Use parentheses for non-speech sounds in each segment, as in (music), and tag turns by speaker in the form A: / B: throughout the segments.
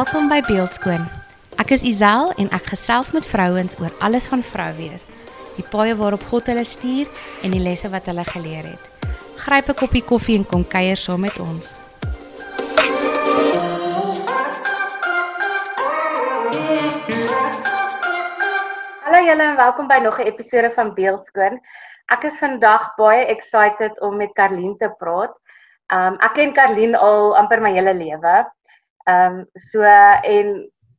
A: Welkom by Beeldskoon. Ek is Isel en ek gesels met vrouens oor alles van vrou wees. Die paaie waarop God hulle stuur en die lesse wat hulle geleer het. Gryp 'n koppie koffie en kom kuier saam met ons. Hallo julle en welkom by nog 'n episode van Beeldskoon. Ek is vandag baie excited om met Karlien te praat. Um ek ken Karlien al amper my hele lewe. Um so en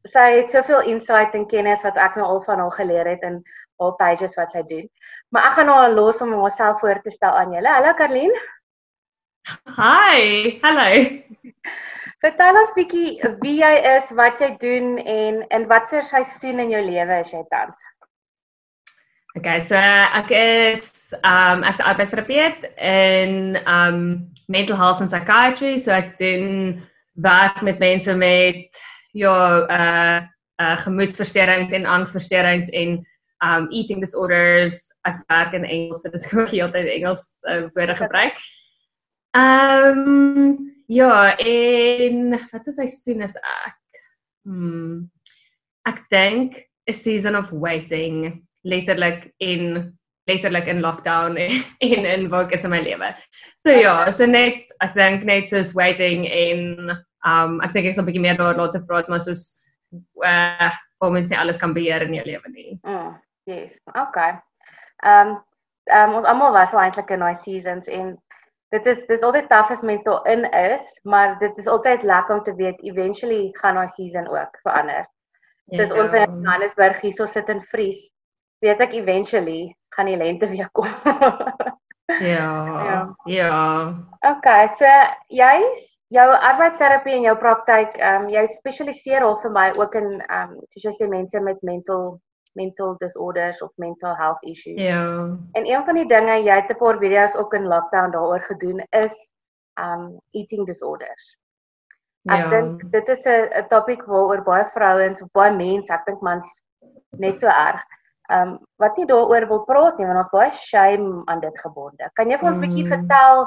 A: sy het soveel insight en kennis wat ek nou al van haar geleer het in haar pages wat sy doen. Maar ek gaan nou al los om myself voor te stel aan julle. Hallo Karlien.
B: Hi. Hallo.
A: Vertel ons bietjie wie jy is, wat jy doen en in watter seisoen in jou lewe is jy tans?
B: Okay, so ek is um ek's 'n arbeidsterapeut in um mental health and psychiatry, so ek doen werk met mense met ja, uh uh gemoedversteurings en angsversteurings en um eating disorders. Ek werk in Engels, so dit is ook heeltyd Engels uh, woorde gebruik. Um Ja, en wat is hy sien as ek? Hmm. Ek dink 'n season of waiting, letterlik in letterlik in lockdown (laughs) en in wat is in my lewe. So ja, so net ek dink net soos waiting en um ek dink ek sal 'n bietjie meer daar later praat, maar soos uh hoe mens nie alles kan beheer in jou lewe nie.
A: Mm, yes. Okay. Um um ons almal was al eintlik in daai seasons en dit is dis altyd taaf as mens daarin is, maar dit is altyd lekker om te weet eventually gaan daai season ook verander. Ja. Dis ons in Johannesburg hierso sit in vries. Weet ek eventually gaan die lente weer kom.
B: ja. Ja. Ja.
A: Okay, so jy's jou arbeidsterapie en jou praktyk, ehm um, jy spesialiseer al vir my ook in ehm um, soos jy sê mense met mental mental disorders of mental health issues.
B: Ja.
A: En een van die dinge jy het 'n paar video's ook in lockdown daaroor gedoen is um eating disorders. Ek ja. dink dit is 'n 'n topik waaroor baie vrouens of baie mense, ek dink mans net so erg um wat nie daaroor wil praat nie want ons baie shame aan dit gebonde. Kan jy vir ons 'n mm. bietjie vertel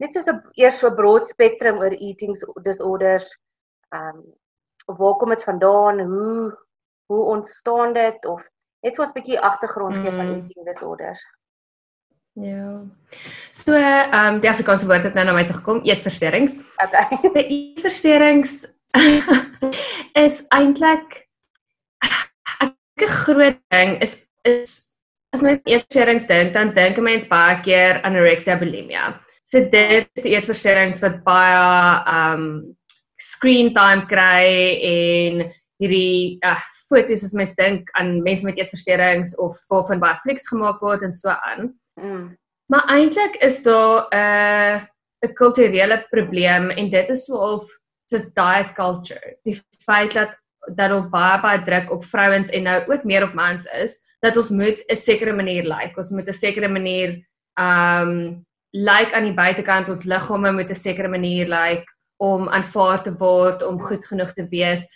A: net soos 'n eers so broad spektrum oor eating disorders? Um waar kom dit vandaan? Hoe hoe ontstaan dit of net vir ons 'n bietjie agtergrond gee mm. van eating disorders.
B: Ja. So, ehm um, die Afrikaanse woord het nou na my toe gekom, eetversteurings.
A: Okay.
B: So, eetversteurings (laughs) is eintlik 'n groot ding is is as mens eetversteurings dink, dan dink 'n mens baie keer anorexia bulimia. So dit is die eetversteurings wat baie um, screen time kry en hierdie uh, foto's as mens dink aan mense met eetversteurings of waarvan baie flieks gemaak word en so aan. Mm. Maar eintlik is daar 'n uh, 'n kulturele probleem en dit is soof soos diet culture. Die feit dat dat daar baie baie druk op vrouens en nou ook meer op mans is dat ons moet 'n sekere manier lyk. Like. Ons moet 'n sekere manier um lyk like aan die buitekant ons liggame moet 'n sekere manier lyk like, om aanvaar te word, om goed genoeg te wees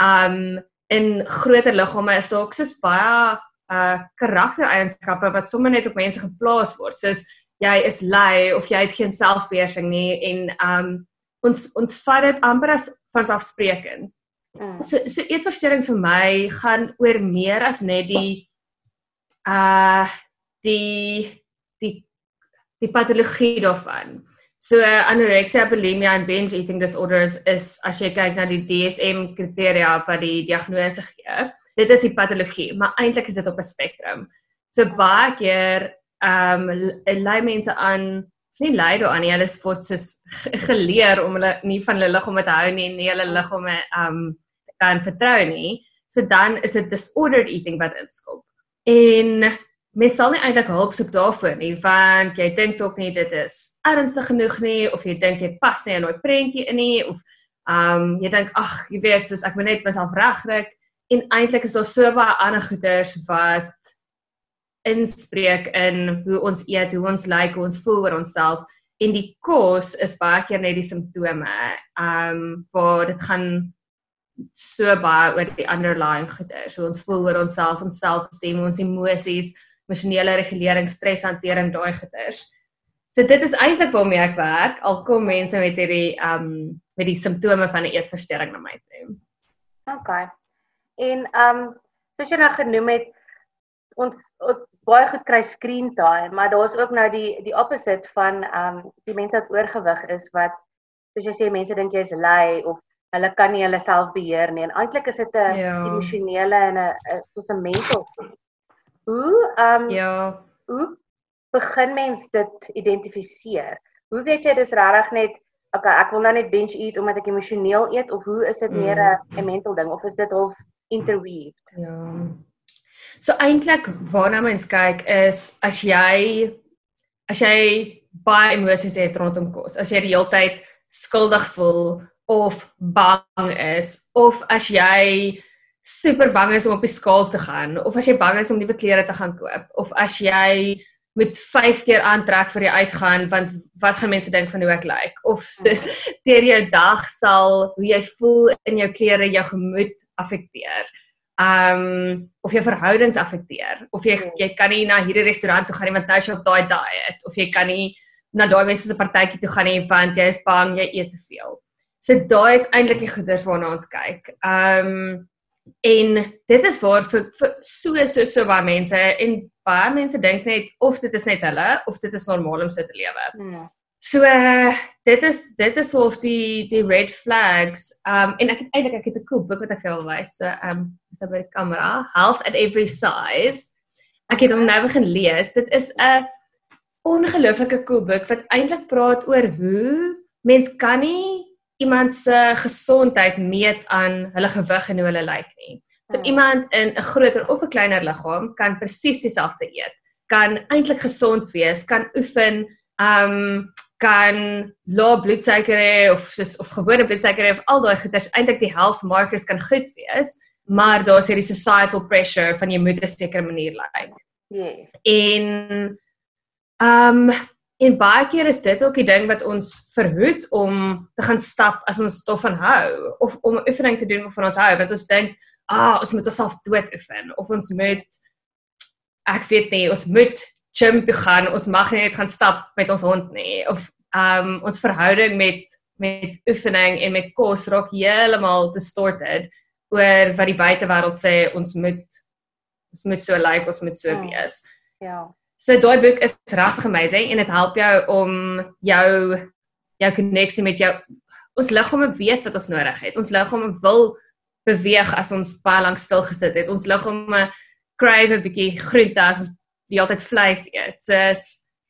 B: um in groter liggame is daar ook soos baie uh karaktereienskappe wat sommer net op mense geplaas word. Soos jy is lui of jy het geen selfbeheersing nie en um ons ons vat dit amper as vanselfsprekend. Mm. So so eetversteurings vir my gaan oor meer as net die uh die die die patologie daarvan. So anorexia, bulimia en binge eating disorders is as jy kyk na die DSM kriteria wat die diagnose gee, dit is die patologie, maar eintlik is dit op 'n spektrum. So baie keer ehm um, lei mense aan nie lei daaraan nie, hulle word soos geleer om hulle nie van hulle liggame te hou nie, nie hulle liggame ehm um, kan vertrou nie. So dan is dit disordered eating wat inskop. En mens sal nie eintlik hulp soek daarvoor nie want jy dink tog nie dit is ernstig genoeg nie of jy dink jy pas nie in daai prentjie in nie of um jy dink ag jy weet soos ek moet net myself regkry en eintlik is daar so baie ander goeters wat inspreek in hoe ons eet, hoe ons lyk, like, hoe ons voel oor onsself en die kos is baie keer net die simptome. Um waar dit gaan so baie oor die underlying goeters, hoe ons voel oor onsself, ons selfstem, ons emosies, emosionele regulering, streshantering, daai goeters. So dit is eintlik waarmee ek werk. Al kom mense met hierdie um met die simptome van 'n eetversteuring na my toe.
A: OK. En ehm um, soos jy nou genoem het ons ons baie goed kry screen time, maar daar's ook nou die die opposite van ehm um, die mense wat oorgewig is wat soos jy sê mense dink jy is lui of hulle kan nie hulle self beheer nie. En eintlik is dit 'n ja. emosionele en 'n soos 'n mental. Hoe ehm um, ja. Hoe begin mens dit identifiseer? Hoe weet jy dis regtig net okay, ek wil nou net binge eat omdat ek emosioneel eet of hoe is dit mm. meer 'n mental ding of is dit half interweaved?
B: Ja. So eintlik waarna mens kyk is as jy as jy baie emosies het rondom kos, as jy die hele tyd skuldig voel of bang is of as jy super bang is om op die skaal te gaan of as jy bang is om nuwe klere te gaan koop of as jy moet 5 keer aantrek vir die uitgaan want wat gaan mense dink van hoe ek lyk like? of soos deur jou dag sal hoe jy voel in jou klere jou gemoed affekteer. Um of jou verhoudings affekteer of jy jy kan nie na hierdie restaurant toe gaan nie want nou is jy op daai diet of jy kan nie na daai mense se partytjie toe gaan nie want jy is bang jy eet te veel. So daai is eintlik die goeders waarna ons kyk. Ehm um, en dit is waar vir, vir so so so baie mense en baie mense dink net of dit is net hulle of dit is normaal om so te lewe. Ja. So uh, dit is dit is of die die red flags. Ehm um, en ek het eintlik ek het 'n cool boek wat ek vir julle wys. So ehm um, is daar by die kamera, Health at Every Size. Ek het hom nou begin lees. Dit is 'n ongelooflike cool boek wat eintlik praat oor hoe mens kan nie iemand se gesondheid meet aan hulle gewig en hoe hulle lyk nie. So hmm. iemand in 'n groter of 'n kleiner liggaam kan presies dieselfde eet, kan eintlik gesond wees, kan oefen, um kan lae bloedsuiker hê of soos of gewone bloedsuiker hê of al daai goeders eintlik die health markers kan goed wees, maar daar's hierdie societal pressure van jy moet 'n sekere manier lyk. Like.
A: Yes.
B: En um En baie keer is dit ook die ding wat ons verhoed om te gaan stap as ons stof van hou of om 'n oefening te doen waarvan ons hou, want ons dink, "Ah, ons moet onsself dood oefen of ons moet ek weet nie, ons moet gym toe gaan, ons mag nie net gaan stap met ons hond nie." Of um ons verhouding met met oefening en met kos raak heeltemal distorted oor wat die buitewêreld sê ons moet ons moet so lyk, like, ons moet so
A: hmm.
B: wees.
A: Ja.
B: So daai boek is regtig amazing en dit help jou om jou jou koneksie met jou ons liggame weet wat ons nodig het. Ons liggame wil beweeg as ons baie lank stil gesit het. Ons liggame crave 'n bietjie groente as ons die altyd vleis eet. So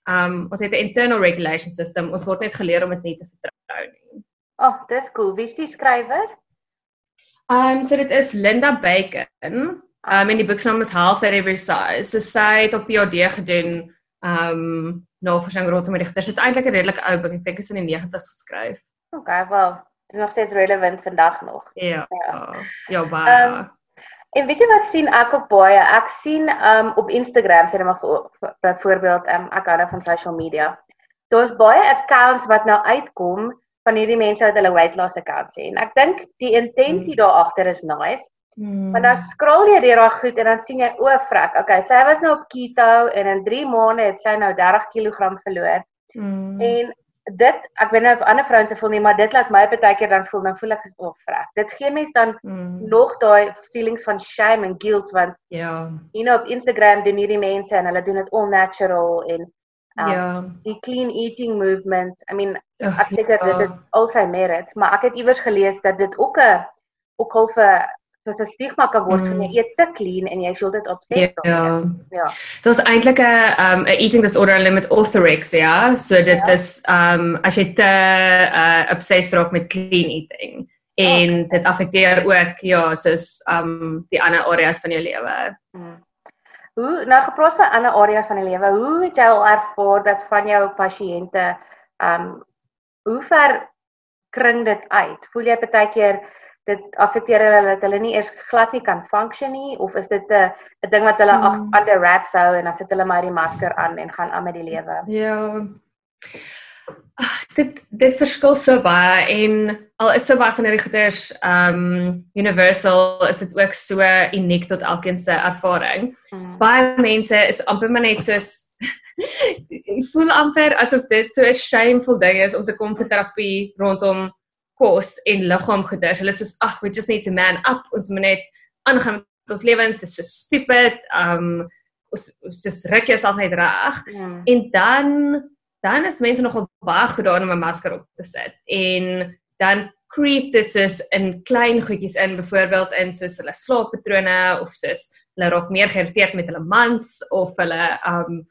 B: um ons het 'n internal regulation system. Ons word net geleer om dit nie te vertrou nie.
A: Ag, oh, dis cool. Wie is die skrywer?
B: Um so dit is Linda Bacon. Um en die boek se naam is Health at Every Size. So sy het op PhD gedoen um navorsing rondom die digters. Dit is eintlik 'n redelike ou boek. Ek dink dit is in die 90's geskryf.
A: Okay, wel, dit is nog steeds relevant vandag nog.
B: Ja. Ja, ja baie. Um,
A: en weet jy wat sien ek op baie? Ek sien um op Instagram, net maar byvoorbeeld um ek hou nou van social media. Daar's baie accounts wat nou uitkom van hierdie mense wat hulle weight loss accounts het. En ek dink die intensie hmm. daar agter is nice. Hmm. Maar dan scroll jy deur daai goed en dan sien jy o, frek. Okay, sy was nou op keto en in 3 maande het sy nou 30 kg verloor.
B: Hmm.
A: En dit, ek weet nie of ander vrouens se voel nie, maar dit laat my baie keer dan voel, dan voel ek soos o, frek. Dit gee mens dan hmm. nog daai feelings van shame en guilt want
B: ja.
A: You know op Instagram doen hierdie mense en hulle doen dit all natural en
B: um, ja.
A: Die clean eating movement. I mean, ek seker ja. dit het al sy merits, maar ek het iewers gelees dat dit ook 'n ook al vir soos 'n stigma kan word mm. van jy eet te clean en jy sê dit op 6 dae. Ja. Ja.
B: Dit is eintlik 'n um 'n eating disorder limit orthorexia. So dit ja. is um as jy te uh obsessed raak met clean eating en oh, okay. dit affekteer ook ja, soos um die ander areas van jou lewe.
A: Mm. Hoe nou gepraat van ander areas van die lewe, hoe het jy al ervaar dat van jou pasiënte um hoe ver kring dit uit? Voel jy baie keer dit affekteer hulle dat hulle nie eers glad nie kan function nie of is dit 'n 'n ding wat hulle hmm. ag under wraps hou en dan sit hulle maar die masker aan en gaan aan met die lewe.
B: Ja. Ag dit dit verskil so baie en al is so baie van hierdie goeders um universal is dit ook so uniek tot elkeen se ervaring. Hmm. Baie mense is amper maar net soos (laughs) voel amper asof dit so 'n shameful ding is om te kom vir terapie rondom kos en liggaam goeders. Hulle sê ag, we just need to man up. Ons moet net aangaan met ons lewens. Dit is so stupid. Um ons ons just ruk jouself net reg. Ja. En dan dan is mense nogal baie goed daarin om 'n masker op te sit. En dan creep dit soos in klein goedjies in, byvoorbeeld in soos hulle slaappatrone of soos hulle raak meer geïrriteerd met hulle mans of hulle um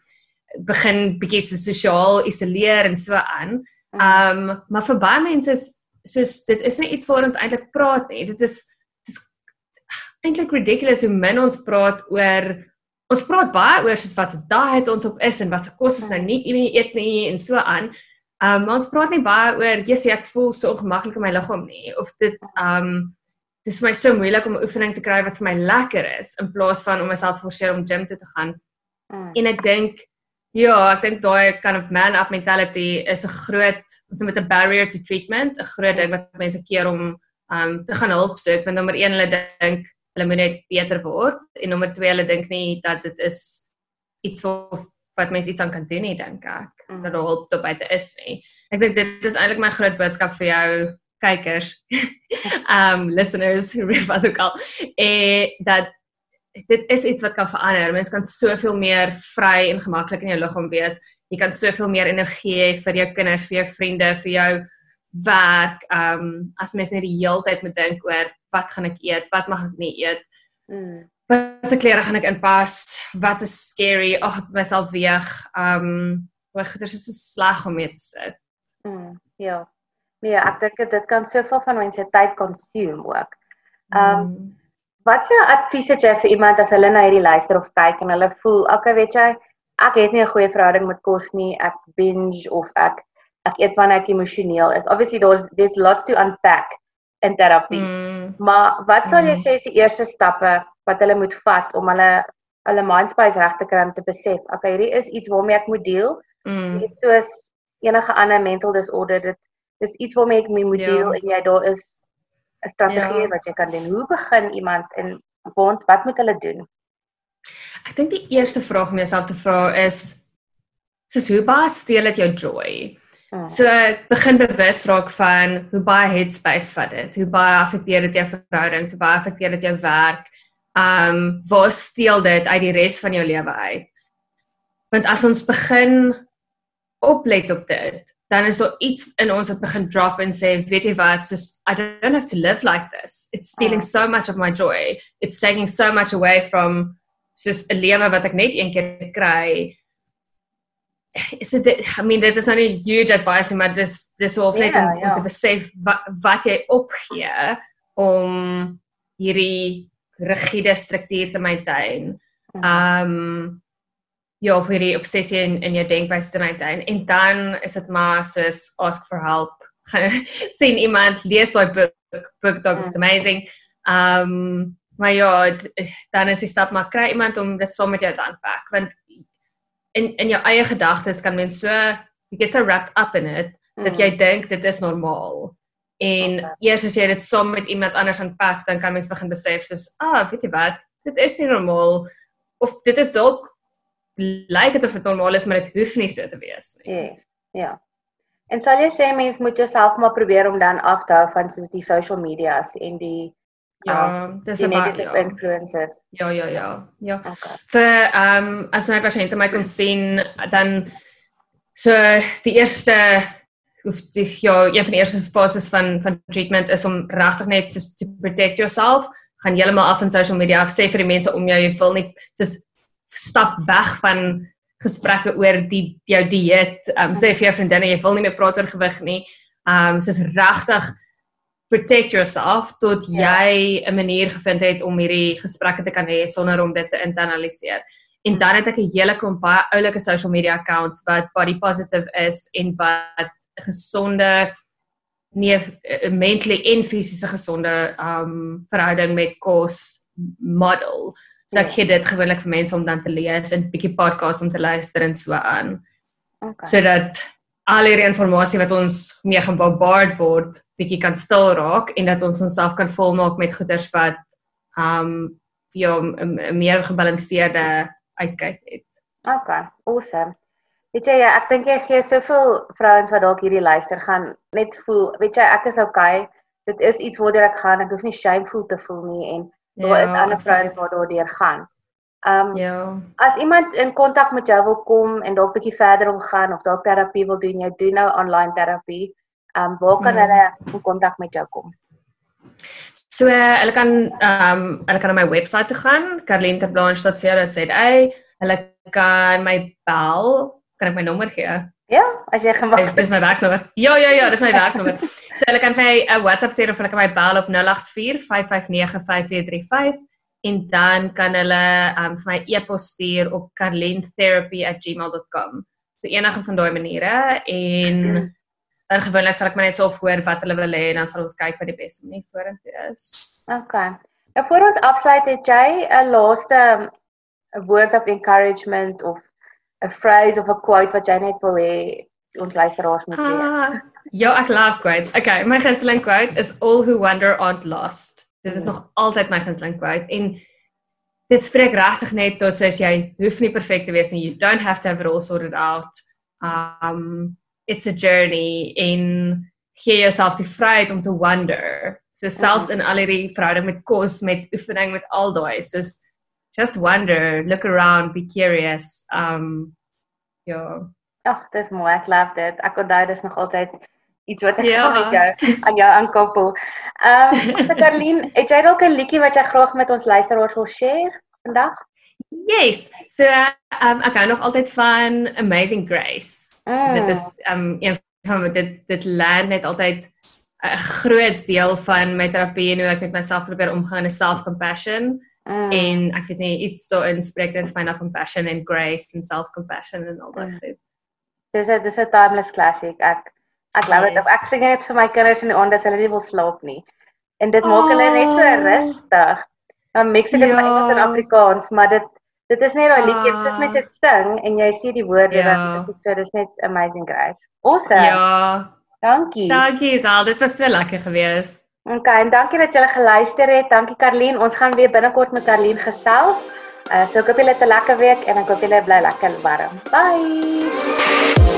B: begin bietjie so sosiaal isoleer en so aan. Mm. Um maar vir baie mense is soos dit is nie iets waaroor ons eintlik praat nie. Dit is dit is eintlik ridiculous hoe min ons praat oor ons praat baie oor soos wat se diet ons op is en wat se kos ons nou nie eet nie en so aan. Um ons praat nie baie oor jissie ek voel so ongemaklik in my liggaam nie of dit um dit is my so moeilik om 'n oefening te kry wat vir my lekker is in plaas van om myself te forceer om gym toe te gaan. Mm. En ek dink Ja, ek dink daai kind of man up mentality is 'n groot ons met 'n barrier to treatment, 'n groot ding wat mense keer om um te gaan hulp soek. Want nommer 1 hulle dink hulle moet net beter word en nommer 2 hulle dink nie dat dit is iets wat wat mense iets aan kan doen nie, dink ek. Mm. Dat hulp tot buite is nie. Ek dink dit is eintlik my groot boodskap vir jou kykers. (laughs) um listeners read what they call eh dat dit is iets wat kan verander. Mens kan soveel meer vry en gemaklik in jou liggaam wees. Jy kan soveel meer energie hê vir jou kinders, vir jou vriende, vir jou werk. Um as mens net die hele tyd moet dink oor wat gaan ek eet? Wat mag ek nie eet? Mm. Wat se klere gaan ek inpas? Wat is scary? Ag, ek myself weeg. Um hoe goeie is so sleg om mee te sit.
A: Mm, ja. Nee, ek dink dit kan soveel van mense tyd consume ook. Um mm Wat se advies het jy vir iemand as hulle na hierdie luister of kyk en hulle voel, okay, weet jy, ek het nie 'n goeie verhouding met kos nie, ek binge of ek ek eet wanneer ek emosioneel is. Obviously there's there's lots to unpack in terapie. Mm. Maar wat sal jy mm. sê is die eerste stappe wat hulle moet vat om hulle hulle mind space reg te kry om te besef, okay, hierdie is iets waarmee ek moet deel. Mm. Dit soos enige ander mental disorder, dit dis iets waarmee ek moet ja. deel en jy daar is 'n strategie ja. wat jy kan doen. Hoe begin iemand in bond? Wat moet hulle doen?
B: Ek dink die eerste vraag om jouself te vra is soos hoe baie steel dit jou joy? Hmm. So begin bewus raak van hoe baie headspace vat dit. Hoe baie affekteer dit jou verhoudings? Hoe baie affekteer dit jou werk? Um waar steel dit uit die res van jou lewe uit? Want as ons begin oplet op dit, dan is daar iets in ons wat begin drop en sê weet jy wat so I don't have to live like this it's stealing oh. so much of my joy it's taking so much away from just 'n lewe wat ek net een keer kry is dit I mean dit is not a huge advice maar dis dis wel net yeah, om, yeah. om te besef wat, wat jy opgee om hierdie rigiede struktuur te maintain -hmm. um ja vir die obsessie in in jou denkwyse te maintain en dan is dit maar soos ask for help. (laughs) Sien iemand lees daai boek. Book dog is mm. amazing. Um maar ja dan is die stap maar kry iemand om dit saam met jou te aanpak. Want in in jou eie gedagtes kan mens so you get so wrapped up in it mm. dat jy dink dit is normaal. En okay. eers as jy dit saam met iemand anders aanpak dan kan mens begin besef soos ah weet jy wat? Dit is nie normaal. Of dit is dalk lyk dit of dit normaal is, maar dit hoef nie so te wees
A: nie. Yes. Ja. En sal jy sê mens moet jouself maar probeer om dan af te hou van soos die social medias en die
B: ja, um, dis
A: die negative ja. influences.
B: Ja, ja, ja. Ja. Okay. Vir ehm um, as my pasiënte my kon sien dan so die eerste of die ja, een van die eerste fases van van treatment is om regtig net so to protect yourself gaan heeltemal af van social media af sê vir die mense om jou jy wil nie soos stap weg van gesprekke oor die jou dieet. Ehm um, sê vir jou vriendinne jy wil nie meer praat oor gewig nie. Ehm um, soos regtig protect yourself tot ja. jy 'n manier gevind het om hierdie gesprekke te kan hê sonder om dit te internaliseer. En dan het ek 'n hele klomp baie oulike social media accounts wat body positive is en wat gesonde nie eh, mentally en fisiese gesonde um verhouding met kos model. So ek ja. gee dit gewoonlik vir mense om dan te lees en bietjie podcast om te luister en so aan. Okay. Sodat al hierdie inligting wat ons mee gebombard word, bietjie kan stil raak en dat ons onsself kan volmaak met goeders wat um ja, 'n meer gebalanseerde uitkyk het.
A: Okay, awesome. Weet jy, ek dink jy gee soveel vrouens wat dalk hierdie luister gaan net voel, weet jy, ek is okay. Dit is iets waartoe ek gaan. Ek hoef nie shameful te voel nie en daar ja, is ander vrouens wat daardeur gaan. Ehm um, ja. As iemand in kontak met jou wil kom en dalk bietjie verder wil gaan of dalk terapie wil doen, jy doen nou online terapie. Ehm um, waar kan mm. hulle in kontak met jou kom?
B: So hulle kan ehm um, hulle kan na my webwerf toe gaan, carlenteblanche.co.za. Hulle kan my bel. Kan ek my nommer gee?
A: Ja, as jy gemaak
B: het. Dis my werknommer. Ja, ja, ja, dis my werknommer. so hulle kan vir my 'n WhatsApp stuur of hulle kan my bel op 084 559 5435 en dan kan hulle um, vir my e-pos stuur op carlentherapy@gmail.com. So enige van daai maniere en dan gewoonlik sal ek maar net so hoor wat hulle wil hê en dan sal ons kyk wat die beste manier vorentoe is.
A: Okay. Nou voor ons afsluit het jy 'n laaste 'n word of encouragement of 'n phrase of 'n quote wat jy net wil hê ons luisteraars moet weet. Ah,
B: ja, ek love quotes. Okay, my gunsteling quote is all who wonder aren't lost. Dit is nog altyd my gunsteling quote en dit spreek regtig net tot soos jy hoef nie perfek te wees nie. You don't have to have it all sorted out. Um it's a journey in gee jouself die vryheid om te wonder. So selfs in al hierdie verhouding met kos, met oefening met al daai, so just wonder, look around, be curious. Um ja.
A: Ag, dis mooi. Ek love dit. Ek onthou dis nog altyd iets wat ek ja. met jou aan jou aankoppel. Ehm (laughs) um, so Karlien, het jy dalk 'n liedjie wat jy graag met ons luisteraars wil share vandag?
B: Yes. So um, ek hou nog altyd van Amazing Grace. Mm. So dit is um, een van dit dit land net altyd 'n groot deel van my terapie en hoe ek met myself probeer omgaan in self-compassion. Mm. En ek weet nie iets so inspreek dit vir my na compassion and grace and self-compassion and all that. Mm.
A: Dis 'n dis 'n timeless classic. Ek Ek glo dit. Ek sing dit vir my kinders in die aand as hulle nie wil slaap nie. En dit maak hulle net so ah. rustig. Dan mix ek dit ja. met Engels en Afrikaans, maar dit dit is net daai liedjie soos mense dit sing en jy sien die woorde ja. dan is dit so dis net amazing grace. Awesome. Ja. Dankie.
B: Dankie Sal, dit was so lekker geweest.
A: Okay, en dankie dat julle geluister het. Dankie Karlien. Ons gaan weer binnekort met Karlien gesels. Uh, so ek hoop julle het 'n lekker week en ek hoop julle bly lekker warm. Bye.